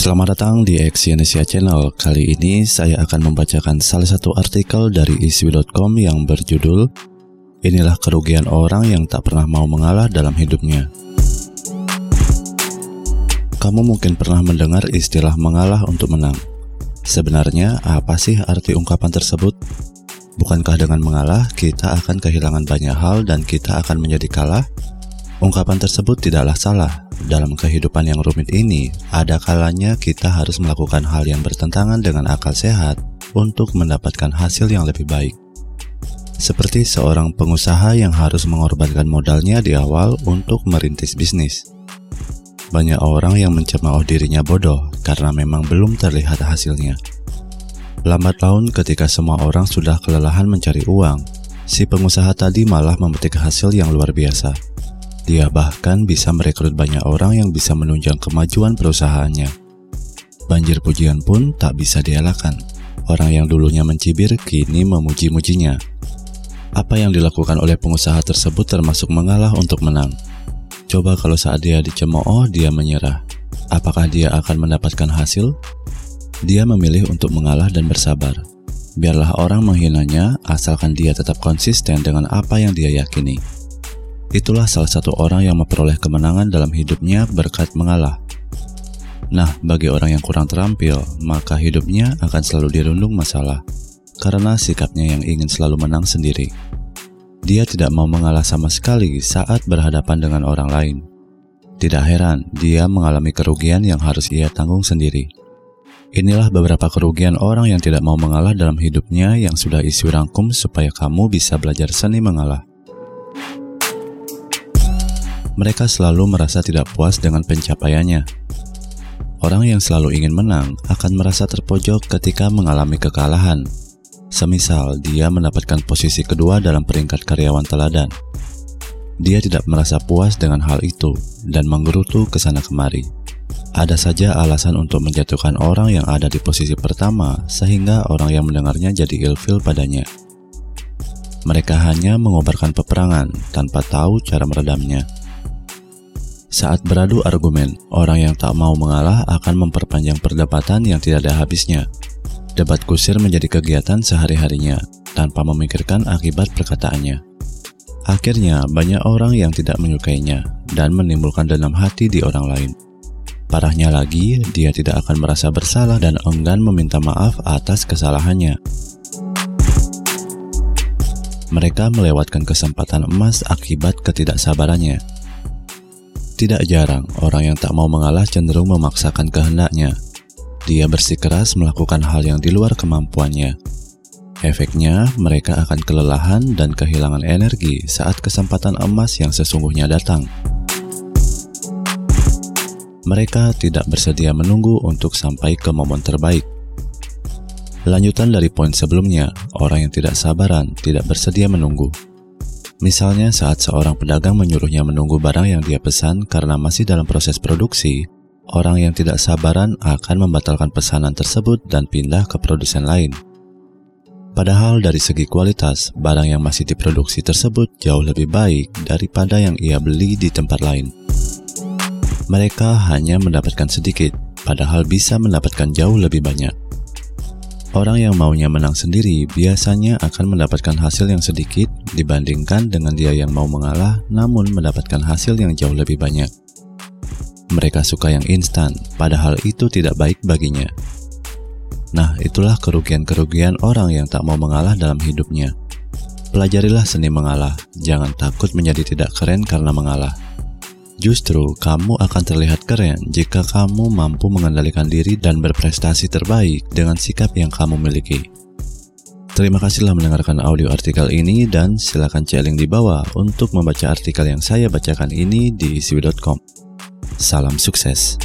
Selamat datang di Exyonesia Channel. Kali ini saya akan membacakan salah satu artikel dari iswi.com yang berjudul Inilah kerugian orang yang tak pernah mau mengalah dalam hidupnya. Kamu mungkin pernah mendengar istilah mengalah untuk menang. Sebenarnya apa sih arti ungkapan tersebut? Bukankah dengan mengalah kita akan kehilangan banyak hal dan kita akan menjadi kalah? Ungkapan tersebut tidaklah salah. Dalam kehidupan yang rumit ini, ada kalanya kita harus melakukan hal yang bertentangan dengan akal sehat untuk mendapatkan hasil yang lebih baik. Seperti seorang pengusaha yang harus mengorbankan modalnya di awal untuk merintis bisnis. Banyak orang yang mencemooh dirinya bodoh karena memang belum terlihat hasilnya. Lambat laun ketika semua orang sudah kelelahan mencari uang, si pengusaha tadi malah memetik hasil yang luar biasa. Dia bahkan bisa merekrut banyak orang yang bisa menunjang kemajuan perusahaannya. Banjir pujian pun tak bisa dielakkan. Orang yang dulunya mencibir kini memuji-mujinya. Apa yang dilakukan oleh pengusaha tersebut termasuk mengalah untuk menang. Coba kalau saat dia dicemooh, dia menyerah. Apakah dia akan mendapatkan hasil? Dia memilih untuk mengalah dan bersabar. Biarlah orang menghinanya, asalkan dia tetap konsisten dengan apa yang dia yakini. Itulah salah satu orang yang memperoleh kemenangan dalam hidupnya berkat mengalah. Nah, bagi orang yang kurang terampil, maka hidupnya akan selalu dirundung masalah karena sikapnya yang ingin selalu menang sendiri. Dia tidak mau mengalah sama sekali saat berhadapan dengan orang lain. Tidak heran, dia mengalami kerugian yang harus ia tanggung sendiri. Inilah beberapa kerugian orang yang tidak mau mengalah dalam hidupnya yang sudah isi rangkum supaya kamu bisa belajar seni mengalah. Mereka selalu merasa tidak puas dengan pencapaiannya. Orang yang selalu ingin menang akan merasa terpojok ketika mengalami kekalahan Semisal dia mendapatkan posisi kedua dalam peringkat karyawan teladan. Dia tidak merasa puas dengan hal itu dan menggerutu ke sana kemari. Ada saja alasan untuk menjatuhkan orang yang ada di posisi pertama sehingga orang yang mendengarnya jadi ilfil padanya. Mereka hanya mengobarkan peperangan tanpa tahu cara meredamnya. Saat beradu argumen, orang yang tak mau mengalah akan memperpanjang perdebatan yang tidak ada habisnya Debat kusir menjadi kegiatan sehari-harinya tanpa memikirkan akibat perkataannya. Akhirnya, banyak orang yang tidak menyukainya dan menimbulkan dendam hati di orang lain. Parahnya lagi, dia tidak akan merasa bersalah dan enggan meminta maaf atas kesalahannya. Mereka melewatkan kesempatan emas akibat ketidaksabarannya. Tidak jarang, orang yang tak mau mengalah cenderung memaksakan kehendaknya dia bersikeras melakukan hal yang di luar kemampuannya. Efeknya, mereka akan kelelahan dan kehilangan energi saat kesempatan emas yang sesungguhnya datang. Mereka tidak bersedia menunggu untuk sampai ke momen terbaik. Lanjutan dari poin sebelumnya, orang yang tidak sabaran tidak bersedia menunggu. Misalnya saat seorang pedagang menyuruhnya menunggu barang yang dia pesan karena masih dalam proses produksi, orang yang tidak sabaran akan membatalkan pesanan tersebut dan pindah ke produsen lain. Padahal dari segi kualitas, barang yang masih diproduksi tersebut jauh lebih baik daripada yang ia beli di tempat lain. Mereka hanya mendapatkan sedikit, padahal bisa mendapatkan jauh lebih banyak. Orang yang maunya menang sendiri biasanya akan mendapatkan hasil yang sedikit dibandingkan dengan dia yang mau mengalah namun mendapatkan hasil yang jauh lebih banyak. Mereka suka yang instan, padahal itu tidak baik baginya. Nah, itulah kerugian-kerugian orang yang tak mau mengalah dalam hidupnya. Pelajarilah seni mengalah, jangan takut menjadi tidak keren karena mengalah. Justru kamu akan terlihat keren jika kamu mampu mengendalikan diri dan berprestasi terbaik dengan sikap yang kamu miliki. Terima kasih telah mendengarkan audio artikel ini dan silakan cek link di bawah untuk membaca artikel yang saya bacakan ini di isiwi.com. Salam sukses.